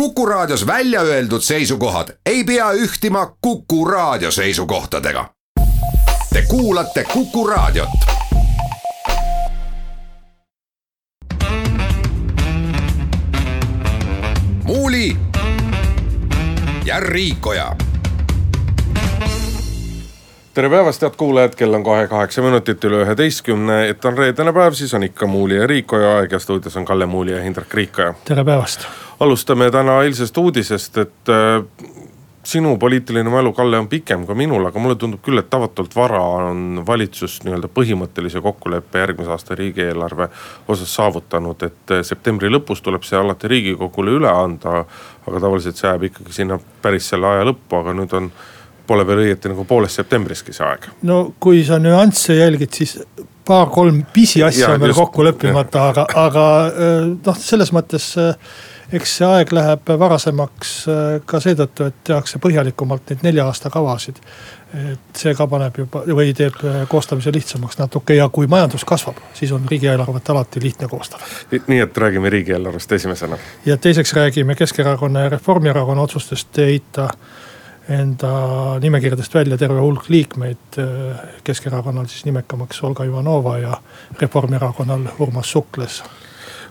Kuku Raadios välja öeldud seisukohad ei pea ühtima Kuku Raadio seisukohtadega. Te kuulate Kuku Raadiot. muuli ja Riikoja tere päevast, head kuulajad, kell on kohe kaheksa minutit üle üheteistkümne, et on reedene päev, siis on ikka Muuli ja Riikoja aeg ja stuudios on Kalle Muuli ja Hindrek Riikoja. tere päevast alustame täna eilsest uudisest, et äh, sinu poliitiline mälu, Kalle, on pikem kui minul, aga mulle tundub küll, et tavatult vara on valitsus nii-öelda põhimõttelise kokkuleppe järgmise aasta riigieelarve osas saavutanud, et äh, septembri lõpus tuleb see alati riigikogule üle anda. aga tavaliselt see jääb ikkagi sinna päris selle aja lõppu, aga nüüd on, pole veel õieti nagu poolest septembriski see aeg. no kui sa nüansse jälgid, siis paar-kolm pisiasja on veel kokku leppimata, aga, aga äh, noh, selles mõttes eks see aeg läheb varasemaks äh, ka seetõttu, et tehakse põhjalikumalt neid nelja aasta kavasid. et see ka paneb juba või teeb äh, koostamise lihtsamaks natuke ja kui majandus kasvab, siis on riigieelarvet alati lihtne koostada. nii et räägime riigieelarvest esimesena. ja teiseks räägime Keskerakonna ja Reformierakonna otsustest heita enda nimekirjadest välja terve hulk liikmeid. Äh, Keskerakonnal siis nimekamaks Olga Ivanova ja Reformierakonnal Urmas Sukles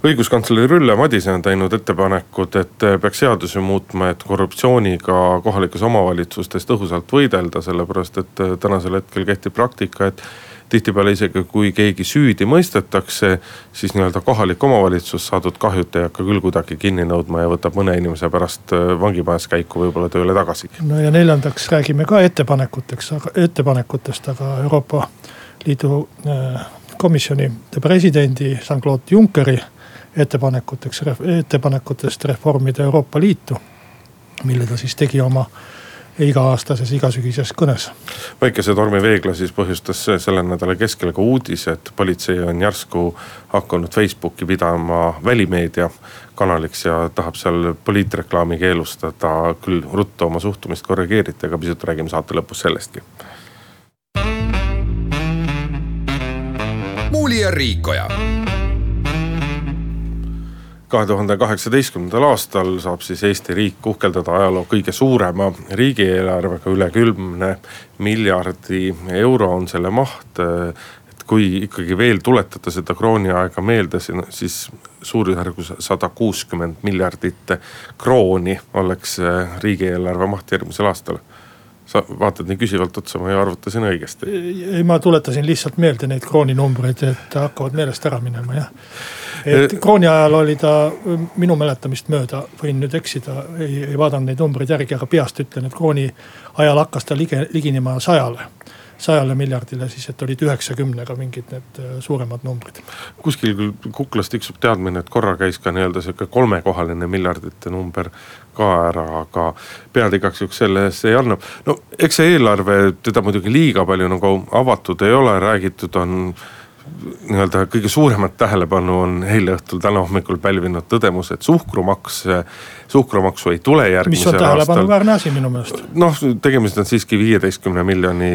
õiguskantsler Ülle Madise on teinud ettepanekud, et peaks seadusi muutma, et korruptsiooniga kohalikes omavalitsustes tõhusalt võidelda, sellepärast et tänasel hetkel kehtib praktika, et tihtipeale isegi kui keegi süüdi mõistetakse, siis nii-öelda kohalik omavalitsus saadud kahjut ei hakka küll kuidagi kinni nõudma ja võtab mõne inimese pärast vangimajas käiku võib-olla tööle tagasi. no ja neljandaks räägime ka ettepanekuteks, ettepanekutest, aga Euroopa Liidu äh, komisjoni presidendi Jean-Claude Junckeri ettepanekuteks, ettepanekutest reformida Euroopa Liitu. mille ta siis tegi oma iga-aastases, igasügises kõnes. väikese tormiveegla siis põhjustas selle nädala keskel ka uudis, et politsei on järsku hakanud Facebooki pidama välimeedia kanaliks ja tahab seal poliitreklaami keelustada. küll ruttu oma suhtumist korrigeeriti, aga pisut räägime saate lõpus sellestki. muuli ja Riikoja kahe tuhande kaheksateistkümnendal aastal saab siis Eesti riik uhkeldada ajaloo kõige suurema riigieelarvega, üle kümne miljardi euro on selle maht. kui ikkagi veel tuletada seda krooniaega meelde, siis suurusjärgus sada kuuskümmend miljardit krooni oleks riigieelarve maht järgmisel aastal sa vaatad nii küsivalt otsa, ma ju arvutasin õigesti. ei, ma tuletasin lihtsalt meelde neid krooninumbreid, et hakkavad meelest ära minema jah. et krooni ajal oli ta minu mäletamist mööda, võin nüüd eksida, ei, ei vaadanud neid numbreid järgi, aga peast ütlen, et krooni ajal hakkas ta ligi, liginema sajale sajale miljardile, siis et olid üheksakümnega mingid need äh, suuremad numbrid. kuskil küll kuklas tiksub teadmine, et korra käis ka nii-öelda sihuke kolmekohaline miljardite number ka ära, aga pead igaks juhuks selle eest ei anna. no eks see eelarve, teda muidugi liiga palju nagu avatud ei ole, räägitud on nii-öelda kõige suuremat tähelepanu on eile õhtul, täna hommikul pälvinud tõdemus, et suhkrumaks, suhkrumaksu ei tule järgmisel aastal. mis on tähelepanuväärne asi minu meelest. noh, tegemist on siiski viieteistkümne miljoni,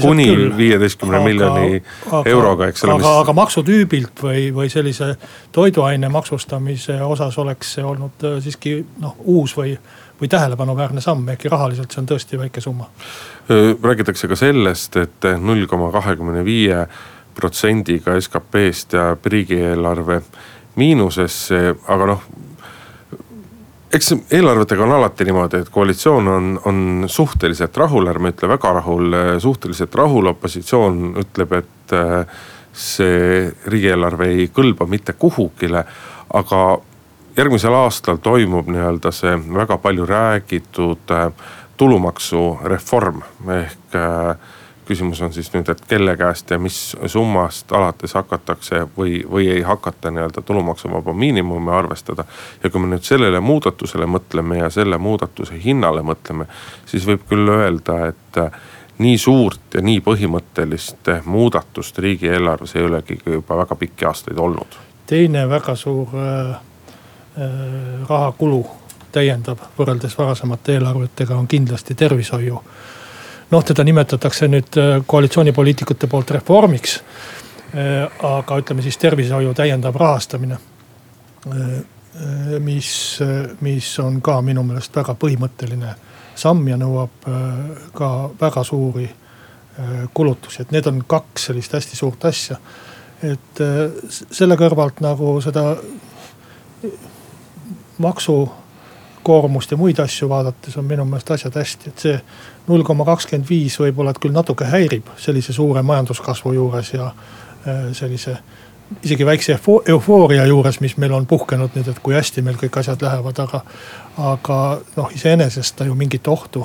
kuni viieteistkümne miljoni aga, euroga, eks ole. aga mis..., aga maksutüübilt või, või sellise toiduaine maksustamise osas oleks see olnud äh, siiski noh, uus või või tähelepanuväärne samm, ehkki rahaliselt see on tõesti väike summa. räägitakse ka sellest, et null koma kahekümne viie protsendiga SKP-st jääb riigieelarve miinusesse, aga noh eks eelarvetega on alati niimoodi, et koalitsioon on, on suhteliselt rahul, ärme ütle väga rahul, suhteliselt rahul, opositsioon ütleb, et äh, see riigieelarve ei kõlba mitte kuhugile. aga järgmisel aastal toimub nii-öelda see väga palju räägitud äh, tulumaksureform ehk äh, küsimus on siis nüüd, et kelle käest ja mis summast alates hakatakse või, või ei hakata nii-öelda tulumaksuvaba miinimumi arvestada. ja kui me nüüd sellele muudatusele mõtleme ja selle muudatuse hinnale mõtleme, siis võib küll öelda, et nii suurt ja nii põhimõttelist muudatust riigieelarves ei olegi juba väga pikki aastaid olnud. teine väga suur äh, äh, rahakulu täiendav võrreldes varasemate eelarvetega on kindlasti tervishoiu noh, teda nimetatakse nüüd äh, koalitsioonipoliitikute poolt reformiks. Äh, aga ütleme siis tervishoiu täiendav rahastamine. Äh, mis, mis on ka minu meelest väga põhimõtteline samm ja nõuab ka väga suuri kulutusi, et need on kaks sellist hästi suurt asja. et selle kõrvalt nagu seda maksukoormust ja muid asju vaadates on minu meelest asjad hästi, et see null koma kakskümmend viis võib-olla, et küll natuke häirib sellise suure majanduskasvu juures ja sellise isegi väikse eufooria juures, mis meil on puhkenud nüüd, et kui hästi meil kõik asjad lähevad, aga. aga noh, iseenesest ta ju mingit ohtu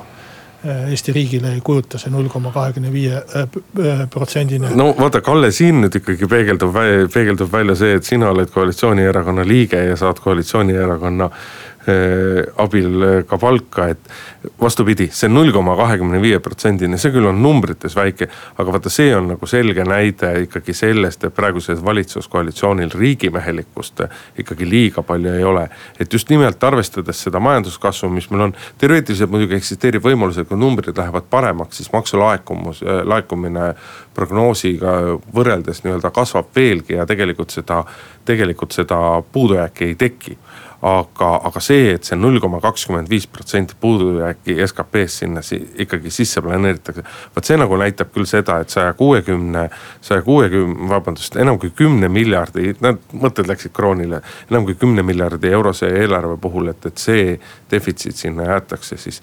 äh, Eesti riigile ei kujuta see null koma kahekümne viie äh, äh, protsendine. no vaata, Kalle, siin nüüd ikkagi peegeldub, peegeldub välja see, et sina oled koalitsioonierakonna liige ja saad koalitsioonierakonna Äh, abil äh, ka palka, et vastupidi, see null koma kahekümne viie protsendini, see küll on numbrites väike, aga vaata, see on nagu selge näide ikkagi sellest, et praegusel valitsuskoalitsioonil riigimehelikkust ikkagi liiga palju ei ole. et just nimelt arvestades seda majanduskasvu, mis meil on, teoreetiliselt muidugi eksisteerib võimalus, et kui numbrid lähevad paremaks, siis maksulaekumus, äh, laekumine prognoosiga võrreldes nii-öelda kasvab veelgi ja tegelikult seda, tegelikult seda puudujääki ei teki aga, aga see, et see null koma kakskümmend viis protsenti puudujääki SKP-st sinna si ikkagi sisse planeeritakse. vot see nagu näitab küll seda, et saja kuuekümne, saja kuuekümne, vabandust, enam kui kümne miljardi, need mõtted läksid kroonile. enam kui kümne miljardi eurose eelarve puhul, et, et see defitsiit sinna jäetakse, siis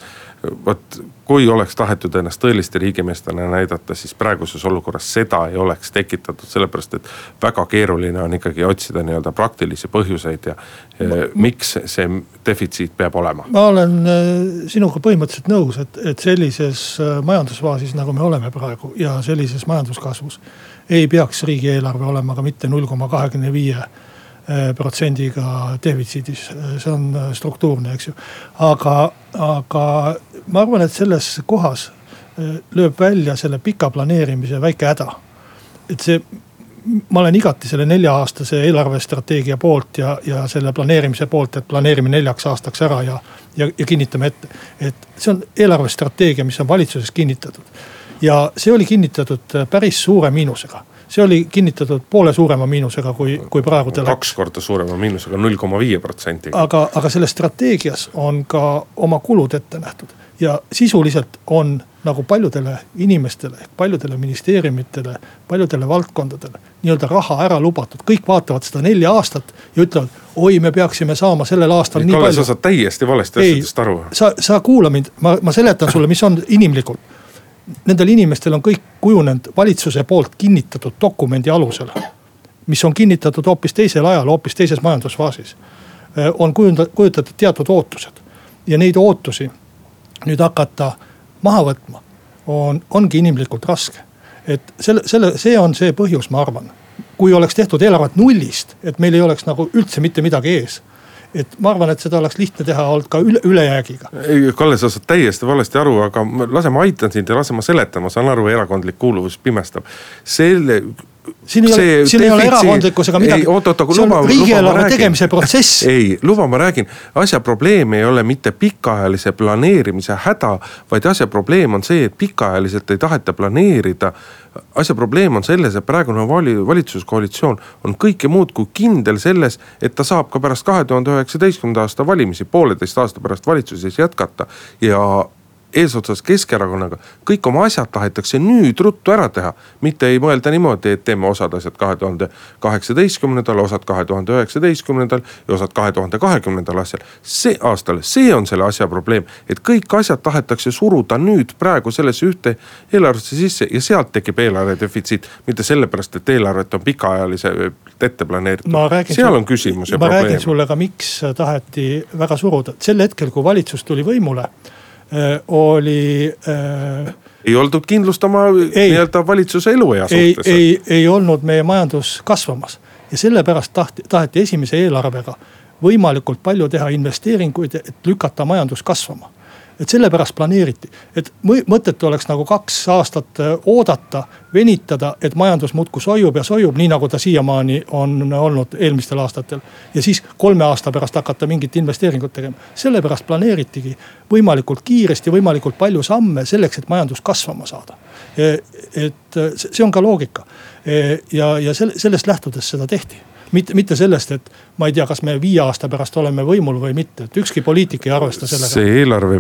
vot kui oleks tahetud ennast tõeliste riigimeestena näidata, siis praeguses olukorras seda ei oleks tekitatud, sellepärast et väga keeruline on ikkagi otsida nii-öelda praktilisi põhjuseid ja, ja miks see defitsiit peab olema. ma olen äh, sinuga põhimõtteliselt nõus, et, et sellises äh, majandusfaasis, nagu me oleme praegu ja sellises majanduskasvus ei peaks riigieelarve olema ka mitte null koma kahekümne viie protsendiga defitsiidis, see on struktuurne, eks ju. aga, aga ma arvan, et selles kohas lööb välja selle pika planeerimise väike häda. et see ma olen igati selle nelja-aastase eelarvestrateegia poolt ja, ja selle planeerimise poolt, et planeerime neljaks aastaks ära ja, ja, ja kinnitame ette. et see on eelarvestrateegia, mis on valitsuses kinnitatud. ja see oli kinnitatud päris suure miinusega see oli kinnitatud poole suurema miinusega, kui, kui praegu ta läks. kaks korda suurema miinusega, null koma viie protsendiga. aga, aga selles strateegias on ka oma kulud ette nähtud ja sisuliselt on nagu paljudele inimestele, paljudele ministeeriumitele, paljudele valdkondadele nii-öelda raha ära lubatud. kõik vaatavad seda nelja aastat ja ütlevad, oi, me peaksime saama sellel aastal ei, nii Kalle, palju. sa saad täiesti valesti asjadest aru. sa, sa kuula mind, ma, ma seletan sulle, mis on inimlikult. Nendel inimestel on kõik kujunenud valitsuse poolt kinnitatud dokumendi alusel. mis on kinnitatud hoopis teisel ajal, hoopis teises majandusfaasis. on kujundatud, kujutatud teatud ootused ja neid ootusi nüüd hakata maha võtma, on, ongi inimlikult raske. et selle, selle, see on see põhjus, ma arvan. kui oleks tehtud eelarvet nullist, et meil ei oleks nagu üldse mitte midagi ees et ma arvan, et seda oleks lihtne teha olnud ka üle, ülejäägiga. ei, Kalle, sa saad täiesti valesti aru, aga lase ma aitan sind ja lase ma seletan, ma saan aru, erakondlik kuuluvus pimestab. selle siin ei ole, siin ei ole erakondlikkusega midagi. oot, oot, aga luba. riigieelarve tegemise protsess. ei, luba, ma räägin, asja probleem ei ole mitte pikaajalise planeerimise häda, vaid asja probleem on see, et pikaajaliselt ei taheta planeerida. asja probleem on selles, et praegune vali-, valitsuskoalitsioon on kõike muud kui kindel selles, et ta saab ka pärast kahe tuhande üheksateistkümnenda aasta valimisi, pooleteist aasta pärast valitsuses jätkata ja eesotsas Keskerakonnaga, kõik oma asjad tahetakse nüüd ruttu ära teha. mitte ei mõelda niimoodi, et teeme osad asjad kahe tuhande kaheksateistkümnendal, osad kahe tuhande üheksateistkümnendal ja osad kahe tuhande kahekümnendal asjal. see aastal, see on selle asja probleem, et kõik asjad tahetakse suruda nüüd praegu sellesse ühte eelarvesse sisse ja sealt tekib eelarve defitsiit. mitte sellepärast, et eelarvet on pikaajaliselt ette planeeritud, seal on küsimus ja ma probleem. ma räägin sulle ka, miks taheti väga suruda, sel hetkel, kui valitsus tuli võimule Äh, oli äh,. ei oldud kindlustama nii-öelda valitsuse eluea suhtes. ei, ei, ei olnud meie majandus kasvamas ja sellepärast tahti, taheti esimese eelarvega võimalikult palju teha investeeringuid, et lükata majandus kasvama et sellepärast planeeriti, et mõttetu oleks nagu kaks aastat äh, oodata, venitada, et majandus muudkui soiub ja soiub, nii nagu ta siiamaani on olnud eelmistel aastatel. ja siis kolme aasta pärast hakata mingit investeeringut tegema, sellepärast planeeritigi võimalikult kiiresti, võimalikult palju samme selleks, et majandus kasvama saada. E, et see on ka loogika e, ja, ja sellest lähtudes seda tehti mitte, mitte sellest, et ma ei tea, kas me viie aasta pärast oleme võimul või mitte, et ükski poliitik ei arvesta sellega. see eelarve,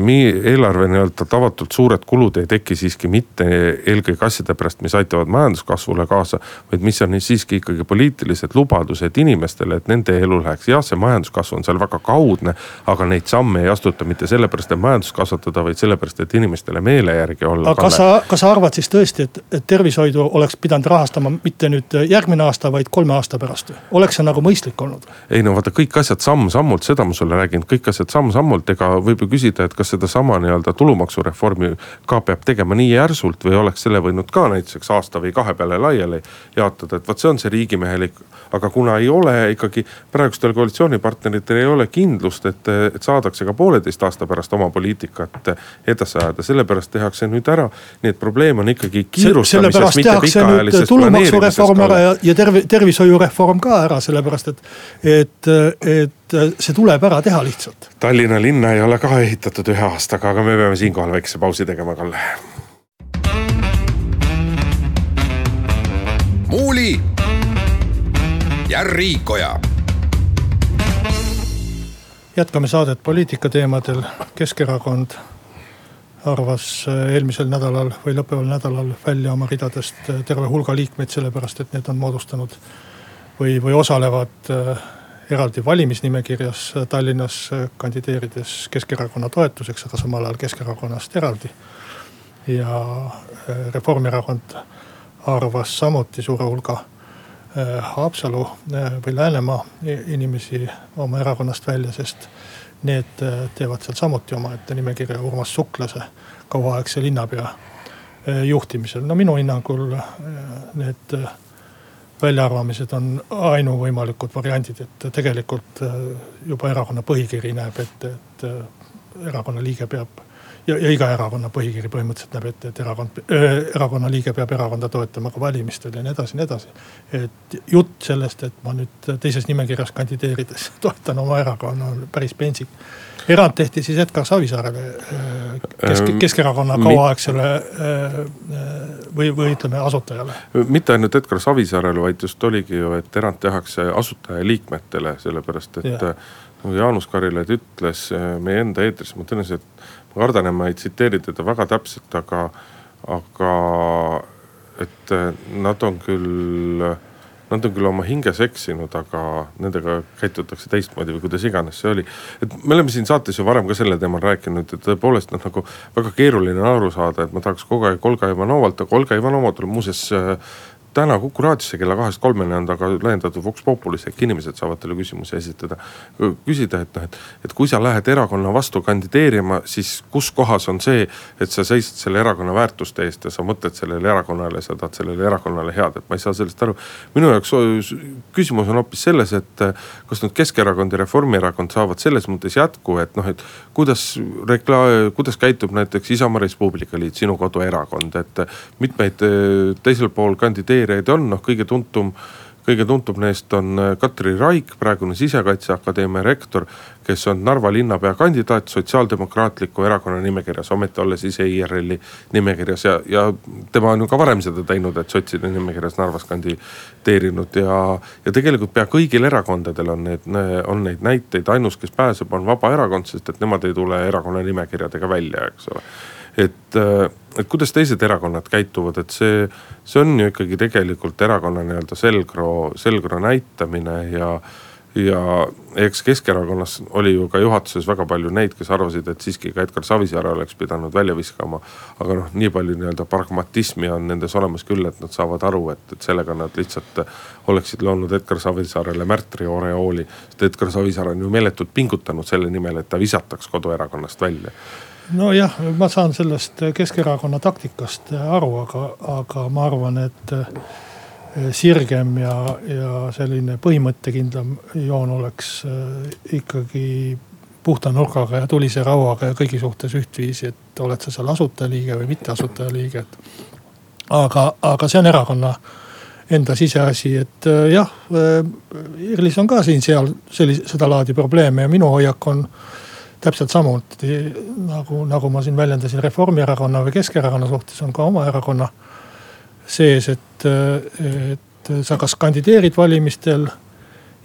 eelarve nii-öelda tavatult suured kulud ei teki siiski mitte eelkõige asjade pärast, mis aitavad majanduskasvule kaasa. vaid mis on siiski ikkagi poliitilised lubadused inimestele, et nende elu läheks, jah, see majanduskasv on seal väga kaudne. aga neid samme ei astuta mitte sellepärast, et majandust kasvatada, vaid sellepärast, et inimestele meele järgi olla. aga kas sa, kas sa arvad siis tõesti, et, et tervishoidu oleks pidanud rahastama mitte nüüd järgmine aasta, vaid kolme aasta pärast? oleks see nagu mõistlik olnud? Ei no vaata kõik asjad samm-sammult, seda ma sulle räägin, kõik asjad samm-sammult, ega võib ju küsida, et kas sedasama nii-öelda tulumaksureformi ka peab tegema nii järsult või oleks selle võinud ka näiteks aasta või kahe peale laiali jaotada, et vot see on see riigimehelik. aga kuna ei ole ikkagi praegustel koalitsioonipartneritel ei ole kindlust, et, et saadakse ka pooleteist aasta pärast oma poliitikat edasi ajada, sellepärast tehakse nüüd ära. nii et probleem on ikkagi kiirustamises, mitte pikaajalises tulumaksureform ära ja, ja tervi-, tervishoiureform ka ära, sellepärast et, et, et see tuleb ära teha lihtsalt. Tallinna linna ei ole ka ehitatud ühe aastaga, aga me peame siinkohal väikese pausi tegema, Kalle. muuli ja Riikoja jätkame saadet poliitika teemadel, Keskerakond arvas eelmisel nädalal või lõppeval nädalal välja oma ridadest terve hulga liikmeid, sellepärast et need on moodustanud või, või osalevad eraldi valimisnimekirjas Tallinnas kandideerides Keskerakonna toetuseks, aga samal ajal Keskerakonnast eraldi. ja Reformierakond arvas samuti suure hulga Haapsalu või Läänemaa inimesi oma erakonnast välja, sest need äh, teevad seal samuti omaette nimekirja Urmas Suklase kauaaegse linnapea äh, juhtimisel. no minu hinnangul äh, need väljaarvamised on ainuvõimalikud variandid, et tegelikult juba erakonna põhikiri näeb ette, et erakonna liige peab ja, ja iga erakonna põhikiri põhimõtteliselt näeb ette, et erakond äh,, erakonna liige peab erakonda toetama ka valimistel ja nii edasi, nii edasi. et jutt sellest, et ma nüüd teises nimekirjas kandideerides toetan oma erakonna on päris pentsik. erand tehti siis Edgar Savisaarele kesk, Keskerakonna kauaaegsele või, või ütleme asutajale. mitte ainult Edgar Savisaarele, vaid just oligi ju, et erand tehakse asutajaliikmetele, sellepärast et ja nagu Jaanus Karilaid ütles meie enda eetris, ma tõenäoliselt ma kardan, et ma ei tsiteeri teda väga täpselt, aga, aga et eh, nad on küll, nad on küll oma hinges eksinud, aga nendega käitutakse teistmoodi või kuidas iganes see oli. et me oleme siin saates ju varem ka sellel teemal rääkinud, et tõepoolest noh, nagu väga keeruline on aru saada, et ma tahaks kogu aeg Olga Ivanovalt, aga Olga Ivanova tuleb muuseas äh, täna Kuku raadiosse kella kahest kolmeni on ta ka laiendatud Vox Populis ehk inimesed saavad talle küsimusi esitada. küsida, et noh, et, et kui sa lähed erakonna vastu kandideerima, siis kus kohas on see, et sa seisad selle erakonna väärtuste eest ja sa mõtled sellele erakonnale, sa tahad sellele erakonnale head, et ma ei saa sellest aru. minu jaoks küsimus on hoopis selles, et kas nüüd Keskerakond ja Reformierakond saavad selles mõttes jätku, et noh, et kuidas rekla-, kuidas käitub näiteks Isamaa Res Publica liit, sinu koduerakond, et mitmeid teisel pool kandideerijaid kandideerijaid on, noh kõige tuntum, kõige tuntum neist on äh, Katri Raik, praegune Sisekaitseakadeemia rektor, kes on Narva linnapea kandidaat Sotsiaaldemokraatliku Erakonna nimekirjas, ometi olles ise IRL-i nimekirjas. Ja, ja tema on ju ka varem seda teinud, et sotside nimekirjas Narvas kandideerinud. Ja. ja tegelikult pea kõigil erakondadel on need, on neid näiteid, ainus, kes pääseb, on Vabaerakond, sest et nemad ei tule erakonna nimekirjadega välja, eks ole et, äh, et kuidas teised erakonnad käituvad, et see, see on ju ikkagi tegelikult erakonna nii-öelda selgroo, selgroo näitamine ja ja eks Keskerakonnas oli ju ka juhatuses väga palju neid, kes arvasid, et siiski ka Edgar Savisaare oleks pidanud välja viskama. aga noh, nii palju nii-öelda pragmatismi on nendes olemas küll, et nad saavad aru, et, et sellega nad lihtsalt oleksid loonud Edgar Savisaarele märtri oreooli. sest Edgar Savisaar on ju meeletult pingutanud selle nimel, et ta visataks koduerakonnast välja nojah, ma saan sellest Keskerakonna taktikast aru, aga, aga ma arvan, et eh, sirgem ja, ja selline põhimõttekindlam joon oleks eh, ikkagi puhta nurgaga ja tulise rauaga ja kõigi suhtes ühtviisi, et oled sa seal asutajaliige või mitte asutajaliige, et. aga, aga see on erakonna enda siseasi, et eh, jah, IRL-is on ka siin-seal sellise, sedalaadi probleeme ja minu hoiak on täpselt samuti nagu, nagu ma siin väljendasin Reformierakonna või Keskerakonna suhtes, on ka oma erakonna sees, et, et sa kas kandideerid valimistel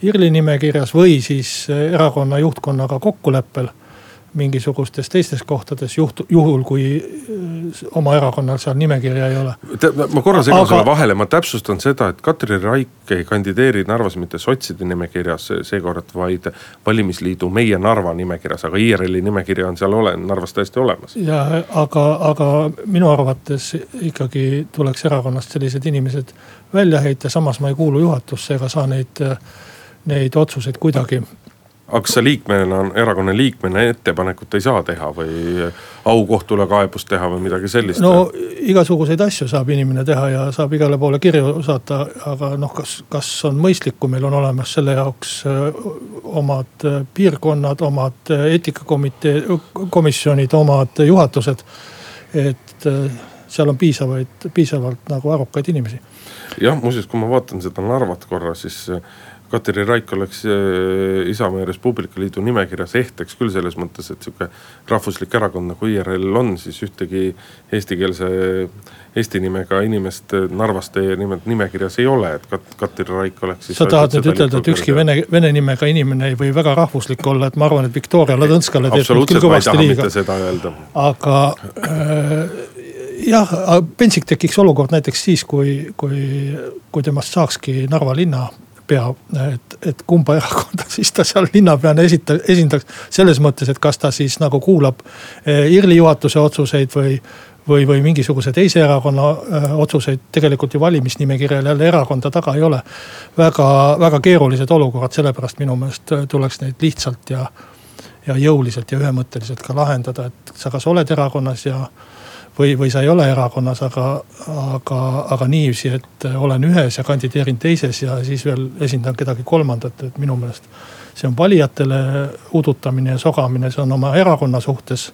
IRL-i nimekirjas või siis erakonna juhtkonnaga kokkuleppel mingisugustes teistes kohtades juht-, juhul kui äh, oma erakonnal seal nimekirja ei ole. ma korra segan Aga... sulle vahele, ma täpsustan seda, et Katri Raik ei kandideeri Narvas mitte sotside nimekirjas seekord, vaid valimisliidu Meie Narva nimekirjas, aga IRL-i nimekiri on seal ole-, Narvas täiesti olemas. ja aga, aga minu arvates ikkagi tuleks erakonnast sellised inimesed välja heita, samas ma ei kuulu juhatusse ega saa neid, neid otsuseid kuidagi aga kas sa liikmena, erakonna liikmena ettepanekut ei saa teha või aukohtule kaebust teha või midagi sellist? no igasuguseid asju saab inimene teha ja saab igale poole kirju saata, aga noh, kas, kas on mõistlik, kui meil on olemas selle jaoks äh, omad äh, piirkonnad, omad äh, eetikakomitee, komisjonid, omad juhatused. et seal on piisavaid, piisavalt nagu arukaid inimesi. jah, muuseas, kui ma vaatan seda Narvat korra, siis Katri Raik oleks äh, Isamaa ja Res Publica Liidu nimekirjas ehteks küll selles mõttes, et sihuke rahvuslik erakond nagu IRL on, siis ühtegi eestikeelse, eesti nimega inimest Narvas teie nimelt nimekirjas ei ole, et Kat-, Katri Raik oleks. sa tahad nüüd ütelda, et ükski vene, vene nimega inimene ei või väga rahvuslik olla, et ma arvan, et Viktoria Ladõnskale teeb nüüd küll kõvasti liiga. seda öelda. aga äh, jah, pentsik tekiks olukord näiteks siis, kui, kui, kui temast saakski Narva linna pea, et, et kumba erakonda siis ta seal linnapeana esita-, esindaks. selles mõttes, et kas ta siis nagu kuulab eh, IRL-i juhatuse otsuseid või, või, või mingisuguse teise erakonna eh, otsuseid. tegelikult ju valimisnimekirjal jälle erakonda taga ei ole. väga, väga keerulised olukorrad, sellepärast minu meelest eh, tuleks neid lihtsalt ja, ja jõuliselt ja ühemõtteliselt ka lahendada, et sa kas oled erakonnas ja või, või sa ei ole erakonnas, aga, aga, aga niiviisi, et olen ühes ja kandideerin teises ja siis veel esindan kedagi kolmandat, et minu meelest. see on valijatele udutamine ja sogamine, see on oma erakonna suhtes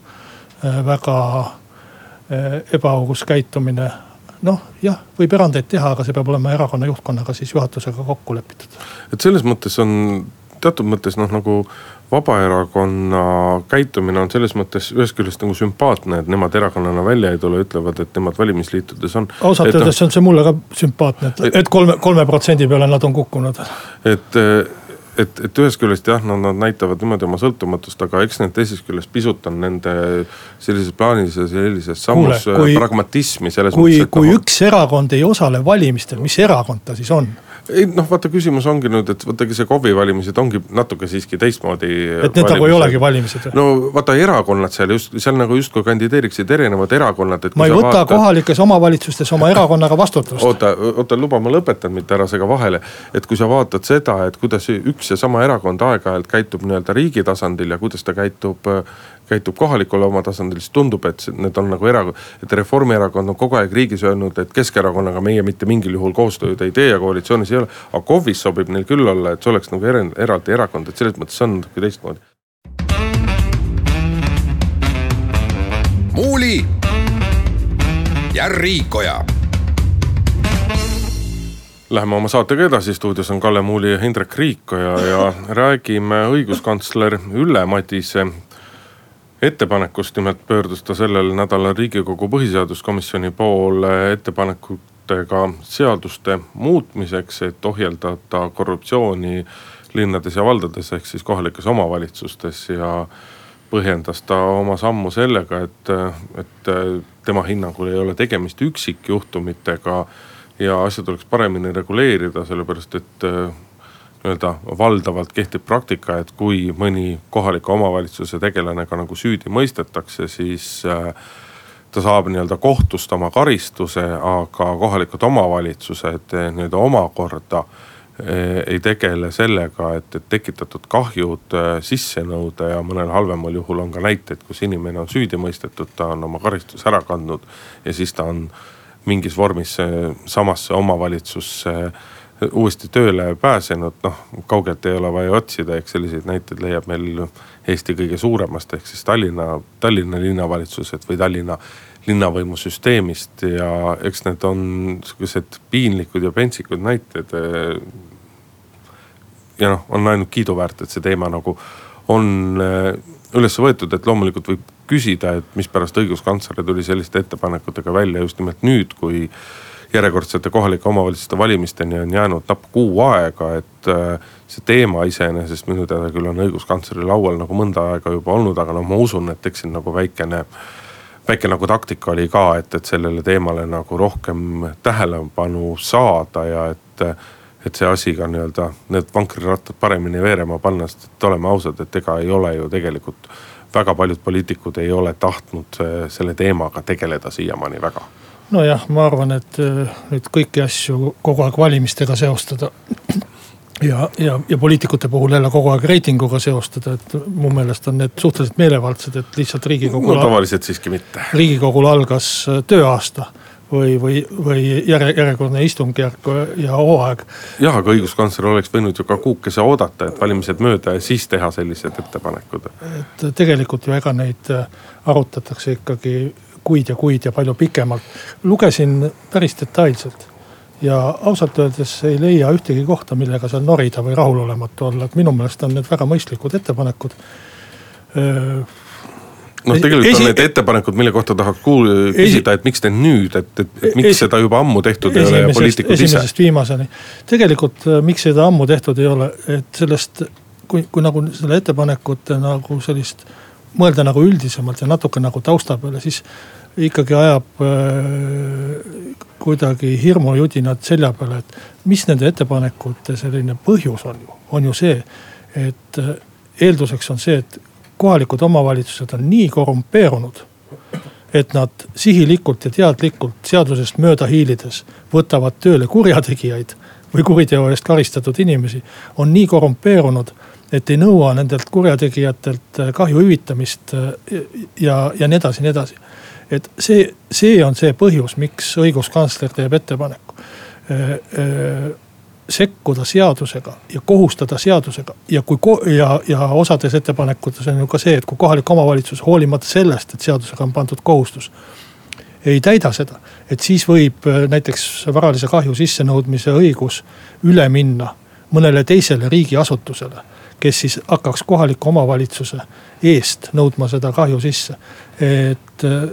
äh, väga äh, ebaaus käitumine noh, jah, võib erandeid teha, aga see peab olema erakonna juhtkonnaga siis juhatusega kokku lepitud. et selles mõttes on teatud mõttes noh, nagu Vabaerakonna käitumine on selles mõttes ühest küljest nagu sümpaatne, et nemad erakonnana välja ei tule, ütlevad, et nemad valimisliitudes on. ausalt öeldes on see mulle ka sümpaatne, et, et kolme, kolme protsendi peale nad on kukkunud. et et, et ühest küljest jah, nad, nad näitavad niimoodi oma sõltumatust, aga eks need teisest küljest pisut on nende sellises plaanilises ja sellises sammus Kuule, pragmatismi selles kui, mõttes. kui noh, üks erakond ei osale valimistel, mis erakond ta siis on? Ei noh, vaata küsimus ongi nüüd, et vaadake see KOV-i valimised ongi natuke siiski teistmoodi. et need nagu ei olegi valimised või? no vaata erakonnad seal just, seal nagu justkui kandideeriksid erinevad erakonnad. ma ei võta vaatad... kohalikes omavalitsustes oma erakonnaga vastutust. oota, oota luba, ma lõpetan, mitte ära sega vahele. et kui sa vaatad seda, et kuidas üks ja sama erakond aeg-ajalt käitub nii-öelda riigi tasandil ja kuidas ta käitub käitub kohalikul oma tasandil, siis tundub, et need on nagu era-, et Reformierakond on kogu aeg riigis öelnud, et Keskerakonnaga meie mitte mingil juhul koostööd ei tee ja koalitsioonis ei ole. aga KOV-is sobib neil küll olla, et see oleks nagu er, eraldi erakond, et selles mõttes on natuke teistmoodi. muuli ja Riikoja Läheme oma saatega edasi, stuudios on Kalle Muuli ja Hindrek Riikoja ja räägime õiguskantsler Ülle Madise ettepanekust, nimelt pöördus ta sellel nädalal riigikogu põhiseaduskomisjoni poole ettepanekutega seaduste muutmiseks, et ohjeldada korruptsiooni linnades ja valdades ehk siis kohalikes omavalitsustes ja põhjendas ta oma sammu sellega, et, et tema hinnangul ei ole tegemist üksikjuhtumitega ja asja tuleks paremini reguleerida, sellepärast et nii-öelda valdavalt kehtib praktika, et kui mõni kohaliku omavalitsuse tegelane ka nagu süüdi mõistetakse, siis äh, ta saab nii-öelda kohtust oma karistuse, aga kohalikud omavalitsused äh, nii-öelda omakorda äh, ei tegele sellega, et, et tekitatud kahjud sisse nõuda ja mõnel halvemal juhul on ka näiteid, kus inimene on süüdi mõistetud, ta on oma karistuse ära kandnud ja siis ta on mingis vormis samasse omavalitsusse uuesti tööle pääsenud, noh kaugelt ei ole vaja otsida, eks selliseid näiteid leiab meil Eesti kõige suuremast ehk siis Tallinna, Tallinna linnavalitsused või Tallinna linnavõimusüsteemist ja eks need on sihukesed piinlikud ja pentsikud näited. ja noh, on ainult kiiduväärt, et see teema nagu on eh, üles võetud, et loomulikult võib küsida, et mispärast õiguskantsler tuli selliste ettepanekutega välja just nimelt nüüd, kui järjekordsete kohalike omavalitsuste valimisteni on jäänud napp kuu aega, et äh, see teema iseenesest minu teada küll on õiguskantsleri laual nagu mõnda aega juba olnud, aga noh, ma usun, et eks siin nagu väikene väike nagu taktika oli ka, et, et sellele teemale nagu rohkem tähelepanu saada ja et, et see asi ka nii-öelda need vankrirattad paremini veerema panna, sest et oleme ausad, et ega ei ole ju tegelikult väga paljud poliitikud ei ole tahtnud selle teemaga tegeleda siiamaani väga nojah, ma arvan, et äh, nüüd kõiki asju kogu aeg valimistega seostada. ja, ja, ja poliitikute puhul jälle kogu aeg reitinguga seostada, et mu meelest on need suhteliselt meelevaldsed, et lihtsalt riigikogul. no tavaliselt siiski mitte. riigikogul algas äh, tööaasta või, või, või järje, järjekordne istungjärk ja hooaeg. jah, aga õiguskantsler oleks võinud ju ka kuukese oodata, et valimised mööda ja siis teha sellised ettepanekud. et tegelikult ju ega neid äh, arutatakse ikkagi kuid ja kuid ja palju pikemalt. lugesin päris detailselt ja ausalt öeldes ei leia ühtegi kohta, millega seal norida või rahulolematu olla, et minu meelest on need väga mõistlikud ettepanekud noh, tegelikult esi... on need ettepanekud, mille kohta tahaks kuul-, küsida, et miks te nüüd, et, et, et miks esi... seda juba ammu tehtud ei ole ja poliitikud ise. esimesest viimaseni. tegelikult miks seda ammu tehtud ei ole, et sellest, kui, kui nagu selle ettepanekute nagu sellist mõelda nagu üldisemalt ja natuke nagu tausta peale, siis ikkagi ajab äh, kuidagi hirmujudinad selja peale, et mis nende ettepanekute selline põhjus on ju, on ju see, et äh, eelduseks on see, et kohalikud omavalitsused on nii korrumpeerunud, et nad sihilikult ja teadlikult seadusest mööda hiilides võtavad tööle kurjategijaid või kuriteo eest karistatud inimesi, on nii korrumpeerunud et ei nõua nendelt kurjategijatelt äh, kahju hüvitamist äh, ja, ja nii edasi, nii edasi. et see, see on see põhjus, miks õiguskantsler teeb ettepaneku äh, sekkuda seadusega ja kohustada seadusega ja kui ja, ja osades ettepanekutes on ju ka see, et kui kohalik omavalitsus hoolimata sellest, et seadusega on pandud kohustus. ei täida seda, et siis võib näiteks varalise kahju sissenõudmise õigus üle minna mõnele teisele riigiasutusele kes siis hakkaks kohaliku omavalitsuse eest nõudma seda kahju sisse. et äh,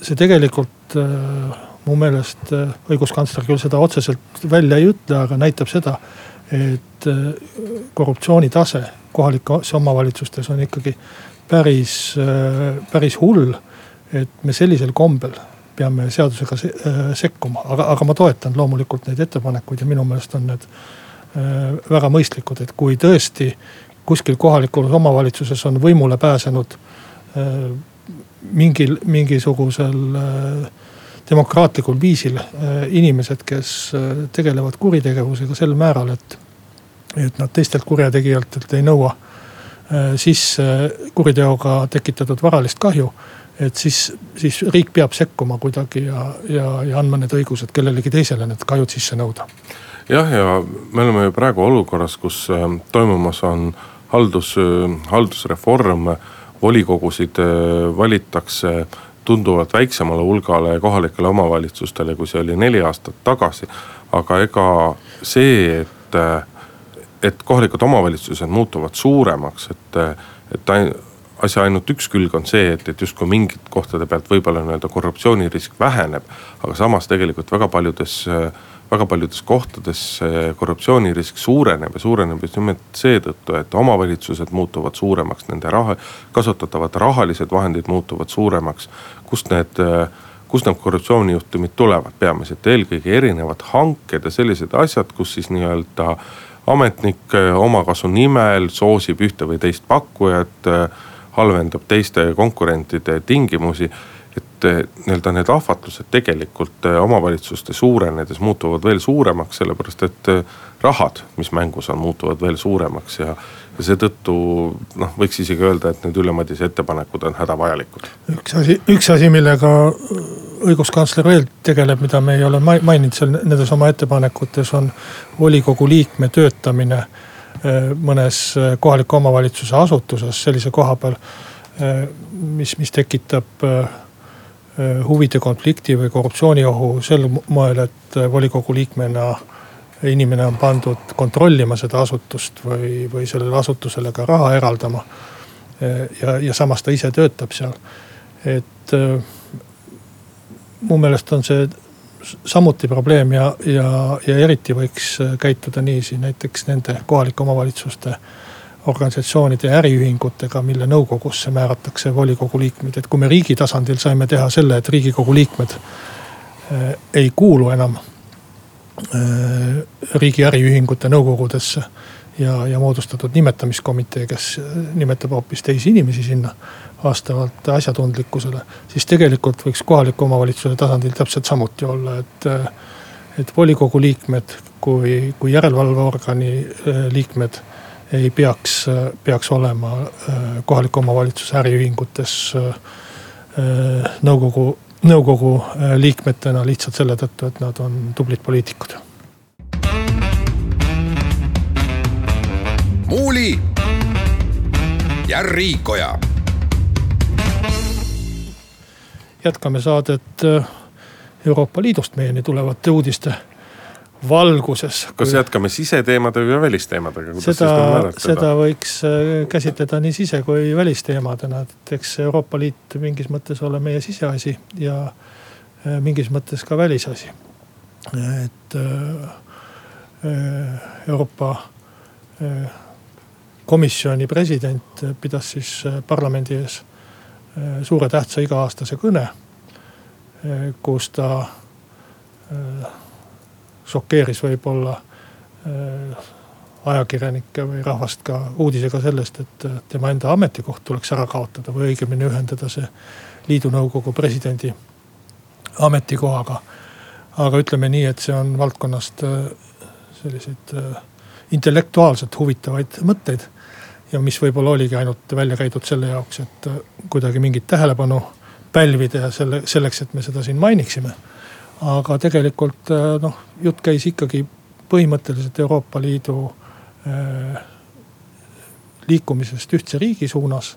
see tegelikult äh, mu meelest äh, õiguskantsler küll seda otseselt välja ei ütle, aga näitab seda, et korruptsiooni tase kohalikes omavalitsustes on ikkagi päris, päris hull. et me sellisel kombel peame seadusega sekkuma, aga, aga ma toetan loomulikult neid ettepanekuid ja minu meelest on need väga mõistlikud, et kui tõesti kuskil kohalikus omavalitsuses on võimule pääsenud äh, mingil, mingisugusel äh, demokraatlikul viisil äh, inimesed, kes tegelevad kuritegevusega sel määral, et, et nad teistelt kurjategijatelt ei nõua sisse kuriteoga tekitatud varalist kahju. et siis, siis riik peab sekkuma kuidagi ja, ja, ja andma need õigused kellelegi teisele need kahjud sisse nõuda. jah, ja me oleme ju praegu olukorras, kus toimumas on haldus, haldusreform, volikogusid äh, valitakse tunduvalt väiksemale hulgale kohalikele omavalitsustele, kui see oli neli aastat tagasi. aga ega see, et, äh, et kohalikud omavalitsused muutuvad suuremaks, et, et asja ainult üks külg on see, et, et justkui mingite kohtade pealt võib-olla nii-öelda korruptsioonirisk väheneb. aga samas tegelikult väga paljudes äh, väga paljudes kohtades korruptsioonirisk suureneb ja suureneb just nimelt seetõttu, et omavalitsused muutuvad suuremaks, nende raha, kasutatavad rahalised vahendid muutuvad suuremaks. kust need, kust need korruptsioonijuhtumid tulevad, peamiselt eelkõige erinevad hanked ja sellised asjad, kus siis nii-öelda ametnik omakasu nimel soosib ühte või teist pakkujat, halvendab teiste konkurentide tingimusi eh, nii-öelda need ahvatlused tegelikult eh, omavalitsuste suurenedes muutuvad veel suuremaks, sellepärast et eh, rahad, mis mängus on, muutuvad veel suuremaks ja, ja seetõttu noh, võiks isegi öelda, et need Ülle Madise ettepanekud on hädavajalikud. üks asi, üks asi, millega õiguskantsler veel tegeleb, mida me ei ole maininud seal nendes oma ettepanekutes, on volikogu liikme töötamine mõnes kohaliku omavalitsuse asutuses sellise koha peal, mis, mis tekitab Äh, huvide konflikti või korruptsiooniohu sel moel, et äh, volikogu liikmena inimene on pandud kontrollima seda asutust või, või sellele asutusele ka raha eraldama. Äh, ja, ja samas ta ise töötab seal. et mu meelest on see samuti probleem ja, ja, ja eriti võiks käituda niiviisi näiteks nende kohalike omavalitsuste organisatsioonide ja äriühingutega, mille nõukogusse määratakse volikogu liikmed, et kui me riigi tasandil saime teha selle, et riigikogu liikmed äh, ei kuulu enam äh, riigi äriühingute nõukogudesse ja, ja moodustatud nimetamiskomitee, kes nimetab hoopis teisi inimesi sinna vastavalt asjatundlikkusele. siis tegelikult võiks kohaliku omavalitsuse tasandil täpselt samuti olla, et, et volikogu liikmed kui, kui järelevalveorgani liikmed ei peaks, peaks olema äh, kohaliku omavalitsuse äriühingutes äh, nõukogu, nõukogu äh, liikmetena lihtsalt selle tõttu, et nad on tublid poliitikud. muuli ja Riikoja. jätkame saadet Euroopa Liidust meieni tulevate uudiste valguses. kas kui... jätkame siseteemadega või välisteemadega? seda, seda võiks äh, käsitleda nii sise kui välisteemadena, et eks Euroopa Liit mingis mõttes ole meie siseasi ja äh, mingis mõttes ka välisasi. et äh, Euroopa Komisjoni president pidas siis parlamendi ees suure tähtsa iga-aastase kõne, kus ta šokeeris võib-olla äh, ajakirjanikke või rahvast ka uudisega sellest, et tema enda ametikoht tuleks ära kaotada või õigemini ühendada see liidu nõukogu presidendi ametikohaga. aga ütleme nii, et see on valdkonnast äh, selliseid äh, intellektuaalselt huvitavaid mõtteid. ja mis võib-olla oligi ainult välja käidud selle jaoks, et kuidagi mingit tähelepanu pälvida ja selle, selleks, et me seda siin mainiksime aga tegelikult äh, noh, jutt käis ikkagi põhimõtteliselt Euroopa Liidu äh, liikumisest ühtse riigi suunas.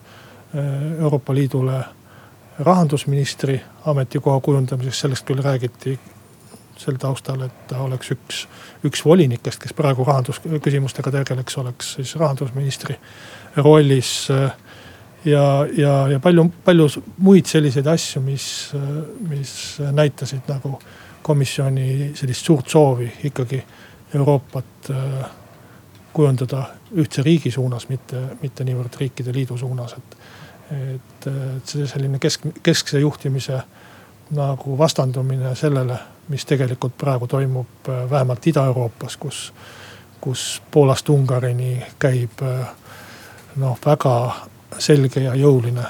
Äh, Euroopa Liidule rahandusministri ametikoha kujundamiseks, sellest küll räägiti sel taustal, et ta oleks üks, üks volinikest, kes praegu rahandusküsimustega tegeleks, oleks siis rahandusministri rollis ja, ja, ja palju, palju muid selliseid asju, mis, mis näitasid nagu komisjoni sellist suurt soovi ikkagi Euroopat äh, kujundada ühtse riigi suunas, mitte, mitte niivõrd riikide liidu suunas, et. et, et see selline kesk, keskse juhtimise nagu vastandumine sellele, mis tegelikult praegu toimub äh, vähemalt Ida-Euroopas, kus, kus Poolast Ungarini käib äh, noh, väga selge ja jõuline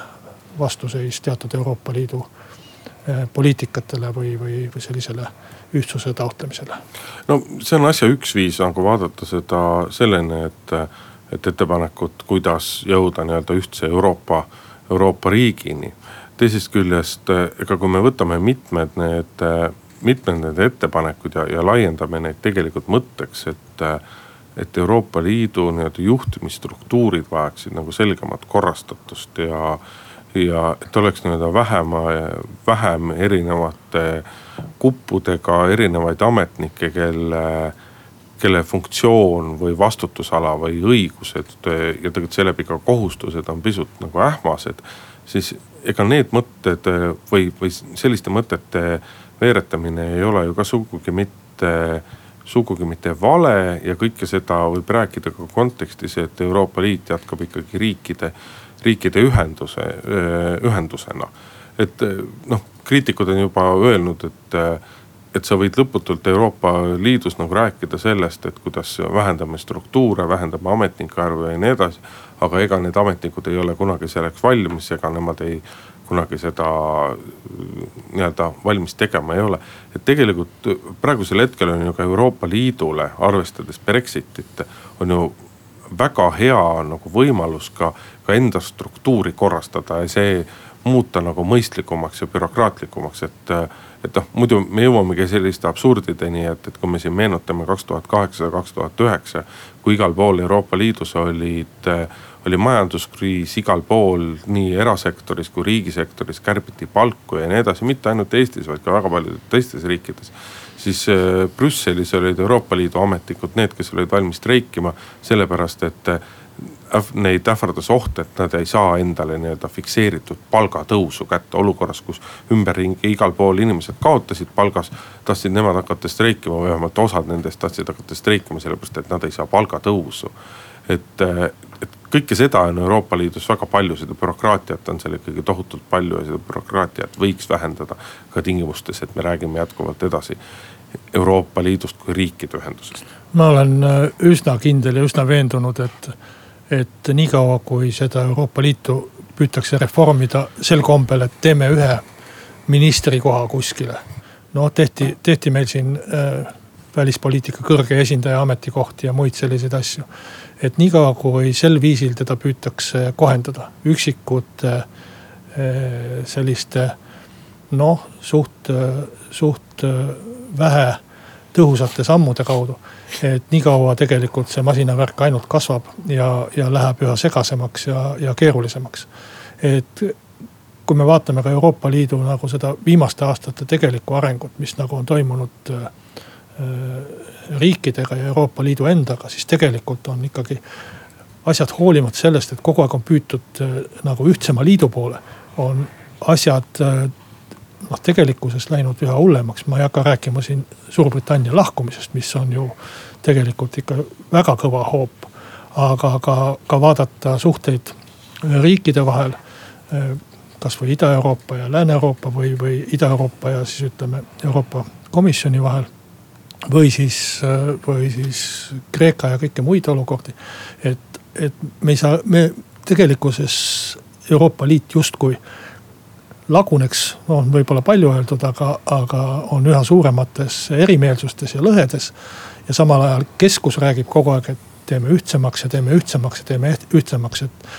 vastuseis teatud Euroopa Liidu eh, poliitikatele või, või, või sellisele ühtsuse taotlemisele. no see on asja üks viis nagu vaadata seda selleni, et, et ettepanekut, kuidas jõuda nii-öelda ühtse Euroopa, Euroopa riigini. teisest küljest, ega kui me võtame mitmed need, mitmed need ettepanekud ja, ja laiendame neid tegelikult mõtteks, et et Euroopa Liidu nii-öelda juhtimisstruktuurid vajaksid nagu selgemat korrastatust ja, ja et oleks nii-öelda vähema, vähem erinevate kuppudega erinevaid ametnikke, kelle, kelle funktsioon või vastutusala või õigused ja tegelikult seeläbi ka kohustused on pisut nagu ähmased. siis ega need mõtted või, või selliste mõtete veeretamine ei ole ju ka sugugi mitte sugugi mitte vale ja kõike seda võib rääkida ka kontekstis, et Euroopa Liit jätkab ikkagi riikide, riikide ühenduse, ühendusena. et noh, kriitikud on juba öelnud, et, et sa võid lõputult Euroopa Liidus nagu rääkida sellest, et kuidas vähendame struktuure, vähendame ametnike arvu ja nii edasi. aga ega need ametnikud ei ole kunagi selleks valmis, ega nemad ei kunagi seda nii-öelda valmis tegema ei ole. et tegelikult praegusel hetkel on ju ka Euroopa Liidule, arvestades Brexitit, on ju väga hea nagu võimalus ka, ka enda struktuuri korrastada ja see muuta nagu mõistlikumaks ja bürokraatlikumaks, et. et noh, muidu me jõuamegi selliste absurdideni, et, et kui me siin meenutame kaks tuhat kaheksa, kaks tuhat üheksa, kui igal pool Euroopa Liidus olid äh, oli majanduskriis igal pool, nii erasektoris kui riigisektoris, kärbiti palku ja nii edasi, mitte ainult Eestis, vaid ka väga paljudes teistes riikides. siis äh, Brüsselis olid Euroopa Liidu ametnikud need, kes olid valmis streikima, sellepärast et äh, neid ähvardas oht, et nad ei saa endale nii-öelda fikseeritud palgatõusu kätte olukorras, kus ümberringi igal pool inimesed kaotasid palgas. tahtsid nemad hakata streikima vähemalt osad nendest tahtsid hakata streikima sellepärast, et nad ei saa palgatõusu. et, et kõike seda on Euroopa Liidus väga palju, seda bürokraatiat on seal ikkagi tohutult palju ja seda bürokraatiat võiks vähendada ka tingimustes, et me räägime jätkuvalt edasi Euroopa Liidust kui riikide ühendusest. ma olen äh, üsna kindel ja üsna veendunud, et et niikaua, kui seda Euroopa Liitu püütakse reformida sel kombel, et teeme ühe ministrikoha kuskile. noh, tehti, tehti meil siin äh, välispoliitika kõrge esindaja ametikohti ja muid selliseid asju. Et niikaua, kui sel viisil teda püütakse kohendada üksikute äh, selliste noh, suht, suht äh, vähe tõhusate sammude kaudu et niikaua tegelikult see masinavärk ainult kasvab ja, ja läheb üha segasemaks ja, ja keerulisemaks. et kui me vaatame ka Euroopa Liidu nagu seda viimaste aastate tegelikku arengut, mis nagu on toimunud äh, riikidega ja Euroopa Liidu endaga, siis tegelikult on ikkagi asjad hoolimata sellest, et kogu aeg on püütud äh, nagu ühtsema liidu poole, on asjad äh, noh, tegelikkuses läinud üha hullemaks, ma ei hakka rääkima siin Suurbritannia lahkumisest, mis on ju tegelikult ikka väga kõva hoop. aga ka, ka vaadata suhteid riikide vahel. kasvõi Ida-Euroopa ja Lääne-Euroopa või, või Ida-Euroopa ja siis ütleme Euroopa Komisjoni vahel. Või siis, või siis Kreeka ja kõiki muid olukordi. et, et me ei saa, me tegelikkuses Euroopa Liit justkui laguneks, on võib-olla palju öeldud, aga, aga on üha suuremates erimeelsustes ja lõhedes. ja samal ajal keskus räägib kogu aeg, et teeme ühtsemaks ja teeme ühtsemaks ja teeme ühtsemaks, et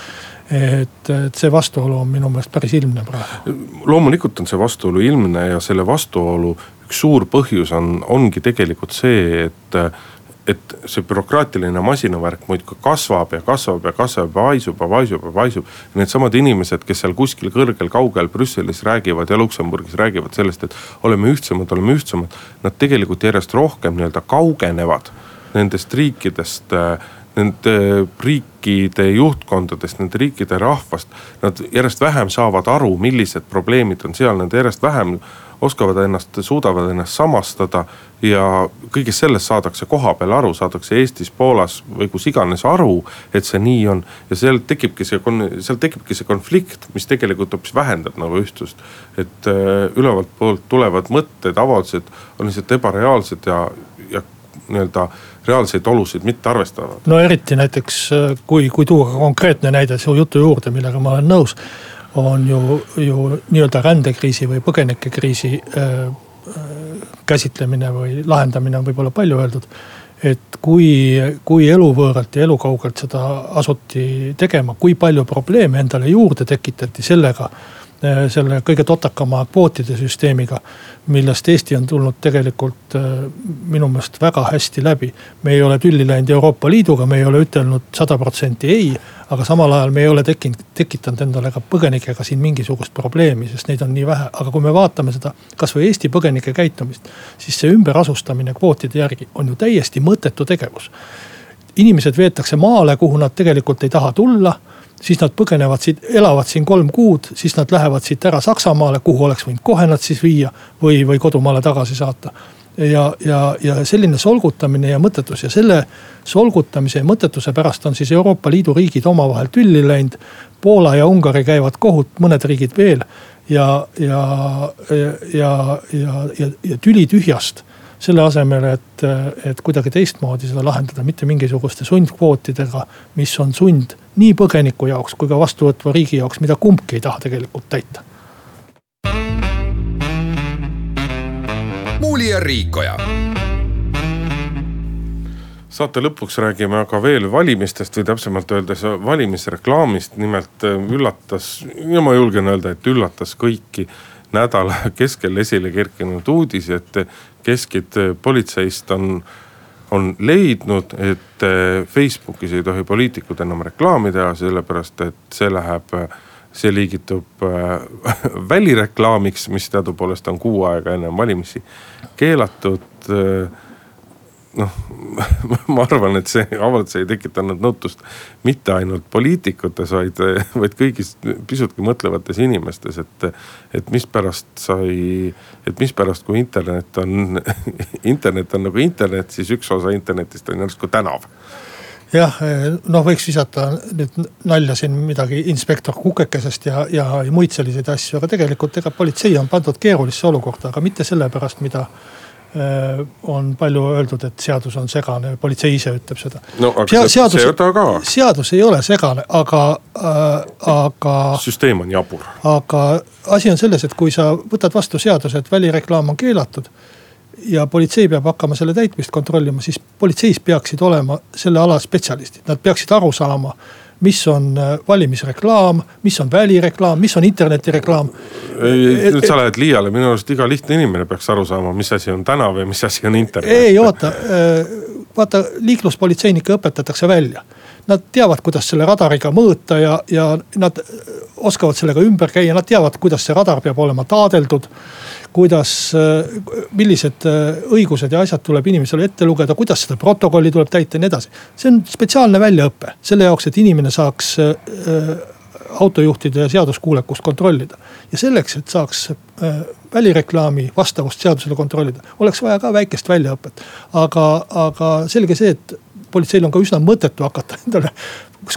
et, et see vastuolu on minu meelest päris ilmne praegu. loomulikult on see vastuolu ilmne ja selle vastuolu üks suur põhjus on, ongi tegelikult see, et et see bürokraatiline masinavärk muudkui kasvab ja kasvab ja kasvab ja paisub ja paisub ja paisub. Needsamad inimesed, kes seal kuskil kõrgel, kaugel Brüsselis räägivad ja Luksemburgis räägivad sellest, et oleme ühtsemad, oleme ühtsemad. Nad tegelikult järjest rohkem nii-öelda kaugenevad nendest riikidest nende riikide juhtkondadest, nende riikide rahvast. Nad järjest vähem saavad aru, millised probleemid on seal, nad järjest vähem oskavad ennast, suudavad ennast samastada. ja kõigest sellest saadakse koha peal aru, saadakse Eestis, Poolas või kus iganes aru, et see nii on. ja seal tekibki see, seal tekibki see konflikt, mis tegelikult hoopis vähendab nagu ühtsust. et äh, ülevalt poolt tulevad mõtted, avaldused on lihtsalt ebareaalsed ja, ja nii-öelda reaalseid olusid mitte arvestavad. no eriti näiteks, äh, kui, kui tuua konkreetne näide su jutu juurde, millega ma olen nõus on ju, ju nii-öelda rändekriisi või põgenikekriisi äh, äh, käsitlemine või lahendamine on võib-olla palju öeldud. et kui, kui eluvõõralt ja elukaugelt seda asuti tegema, kui palju probleeme endale juurde tekitati sellega selle kõige totakama kvootide süsteemiga millest Eesti on tulnud tegelikult äh, minu meelest väga hästi läbi. me ei ole tülli läinud Euroopa Liiduga, me ei ole ütelnud sada protsenti ei, aga samal ajal me ei ole tekkinud, tekitanud endale ka põgenikega siin mingisugust probleemi, sest neid on nii vähe. aga kui me vaatame seda kasvõi Eesti põgenike käitumist, siis see ümberasustamine kvootide järgi on ju täiesti mõttetu tegevus. inimesed veetakse maale, kuhu nad tegelikult ei taha tulla siis nad põgenevad siit, elavad siin kolm kuud, siis nad lähevad siit ära Saksamaale, kuhu oleks võinud kohe nad siis viia või, või kodumaale tagasi saata. ja, ja, ja selline solgutamine ja mõttetus ja selle solgutamise ja mõttetuse pärast on siis Euroopa Liidu riigid omavahel tülli läinud. Poola ja Ungari käivad kohut, mõned riigid veel ja, ja, ja, ja, ja, ja, ja tüli tühjast selle asemel, et, et kuidagi teistmoodi seda lahendada, mitte mingisuguste sundkvootidega, mis on sund nii põgeniku jaoks kui ka vastuvõtva riigi jaoks, mida kumbki ei taha tegelikult täita. muuli ja Riikoja saate lõpuks räägime aga veel valimistest või täpsemalt öeldes valimisreklaamist. nimelt äh, üllatas ja ma julgen öelda, et üllatas kõiki nädala keskel esile kerkinud uudis, et keskid politseist on on leidnud, et eh, Facebookis ei tohi poliitikud enam reklaami teha, sellepärast et see läheb, see liigitub eh, välireklaamiks, mis teadupoolest on kuu aega enne valimisi keelatud. Noh, ma arvan, et see avaldus ei tekitanud nõutust mitte ainult poliitikutes, vaid, vaid kõigis pisutki mõtlevates inimestes, et. et mispärast sai, et mispärast, kui internet on internet on nagu internet, siis üks osa internetist on järsku tänav jah, noh, võiks visata nüüd nalja siin midagi inspektor Kukekesest ja, ja muid selliseid asju, aga tegelikult ega politsei on pandud keerulisse olukorda, aga mitte sellepärast, mida on palju öeldud, et seadus on segane, politsei ise ütleb seda. no seadus, ka. seadus ei ole segane, aga äh,, aga. süsteem on jabur. aga asi on selles, et kui sa võtad vastu seaduse, et välireklaam on keelatud. ja politsei peab hakkama selle täitmist kontrollima, siis politseis peaksid olema selle ala spetsialistid, nad peaksid aru saama mis on äh, valimisreklaam, mis on välireklaam, mis on internetireklaam. nüüd sa lähed liiale, minu arust iga lihtne inimene peaks aru saama, mis asi on tänav ja mis asi on internet. ei oota, äh, vaata liikluspolitseinikke õpetatakse välja. Nad teavad, kuidas selle radariga mõõta ja, ja nad oskavad sellega ümber käia, nad teavad, kuidas see radar peab olema taadeldud kuidas, äh, millised äh, õigused ja asjad tuleb inimesele ette lugeda, kuidas seda protokolli tuleb täita ja nii edasi. see on spetsiaalne väljaõpe selle jaoks, et inimene saaks äh, autojuhtide seaduskuulekust kontrollida. ja selleks, et saaks välireklaami vastavust seadusele kontrollida, oleks vaja ka väikest väljaõpet. aga, aga selge see, et politseil on ka üsna mõttetu hakata endale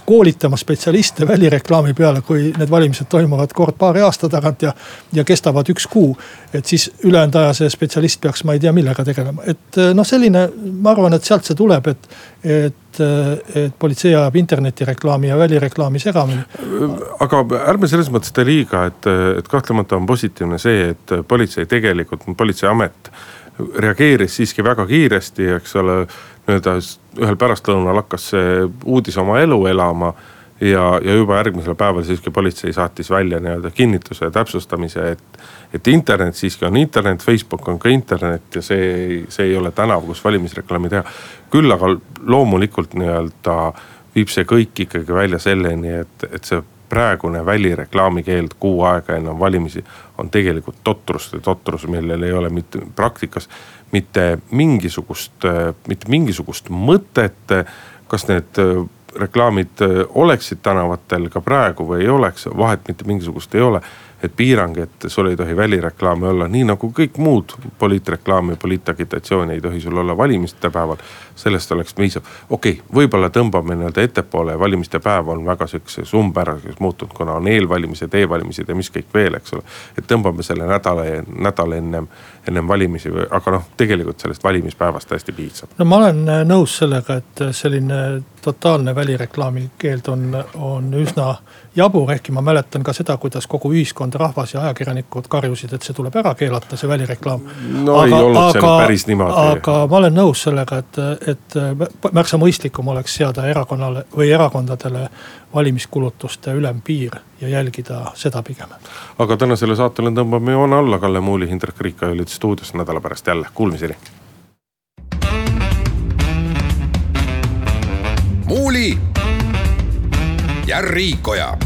koolitama spetsialiste välireklaami peale, kui need valimised toimuvad kord paari aasta tagant ja, ja kestavad üks kuu. et siis ülejäänud aja see spetsialist peaks, ma ei tea, millega tegelema, et noh, selline, ma arvan, et sealt see tuleb, et, et, et politsei ajab internetireklaami ja välireklaami segamini. aga ärme selles mõttes tee liiga, et, et kahtlemata on positiivne see, et politsei tegelikult, politseiamet reageeris siiski väga kiiresti, eks ole nii-öelda ühel pärastlõunal hakkas see uudis oma elu elama. ja, ja juba järgmisel päeval siiski politsei saatis välja nii-öelda kinnituse ja täpsustamise, et, et internet siiski on internet, Facebook on ka internet ja see, see ei ole tänav, kus valimisreklaami teha. küll aga loomulikult nii-öelda viib see kõik ikkagi välja selleni, et, et see praegune välireklaami keeld kuu aega enne valimisi on tegelikult totrus ja totrus, millel ei ole mitte praktikas mitte mingisugust, mitte mingisugust mõtet. kas need reklaamid oleksid tänavatel ka praegu või ei oleks, vahet mitte mingisugust ei ole et piirang, et sul ei tohi välireklaami olla, nii nagu kõik muud poliitreklaami, poliitagitatsiooni ei tohi sul olla valimiste päeval. sellest oleks piisav, okei okay,, võib-olla tõmbame nii-öelda ettepoole, valimiste päev on väga sihukeses umbäraseks muutunud, kuna on eelvalimised e, e-valimised ja mis kõik veel, eks ole. et tõmbame selle nädala, nädal ennem, ennem valimisi, aga noh, tegelikult sellest valimispäevast täiesti piisab. no ma olen nõus sellega, et selline totaalne välireklaami keeld on, on üsna jabur, ehkki ma mäletan ka seda, kuidas kogu ühiskond, rahvas ja ajakirjanikud karjusid, et see tuleb ära keelata, see välireklaam. no aga, ei olnud aga, see päris niimoodi. aga ma olen nõus sellega, et, et märksa mõistlikum oleks seada erakonnale või erakondadele valimiskulutuste ülempiir ja jälgida seda pigem. aga tänasele saatele tõmbame joone alla, Kalle Muuli, Hindrek Riika olid stuudios nädala pärast jälle, kuulmiseni. muuli ja Riikoja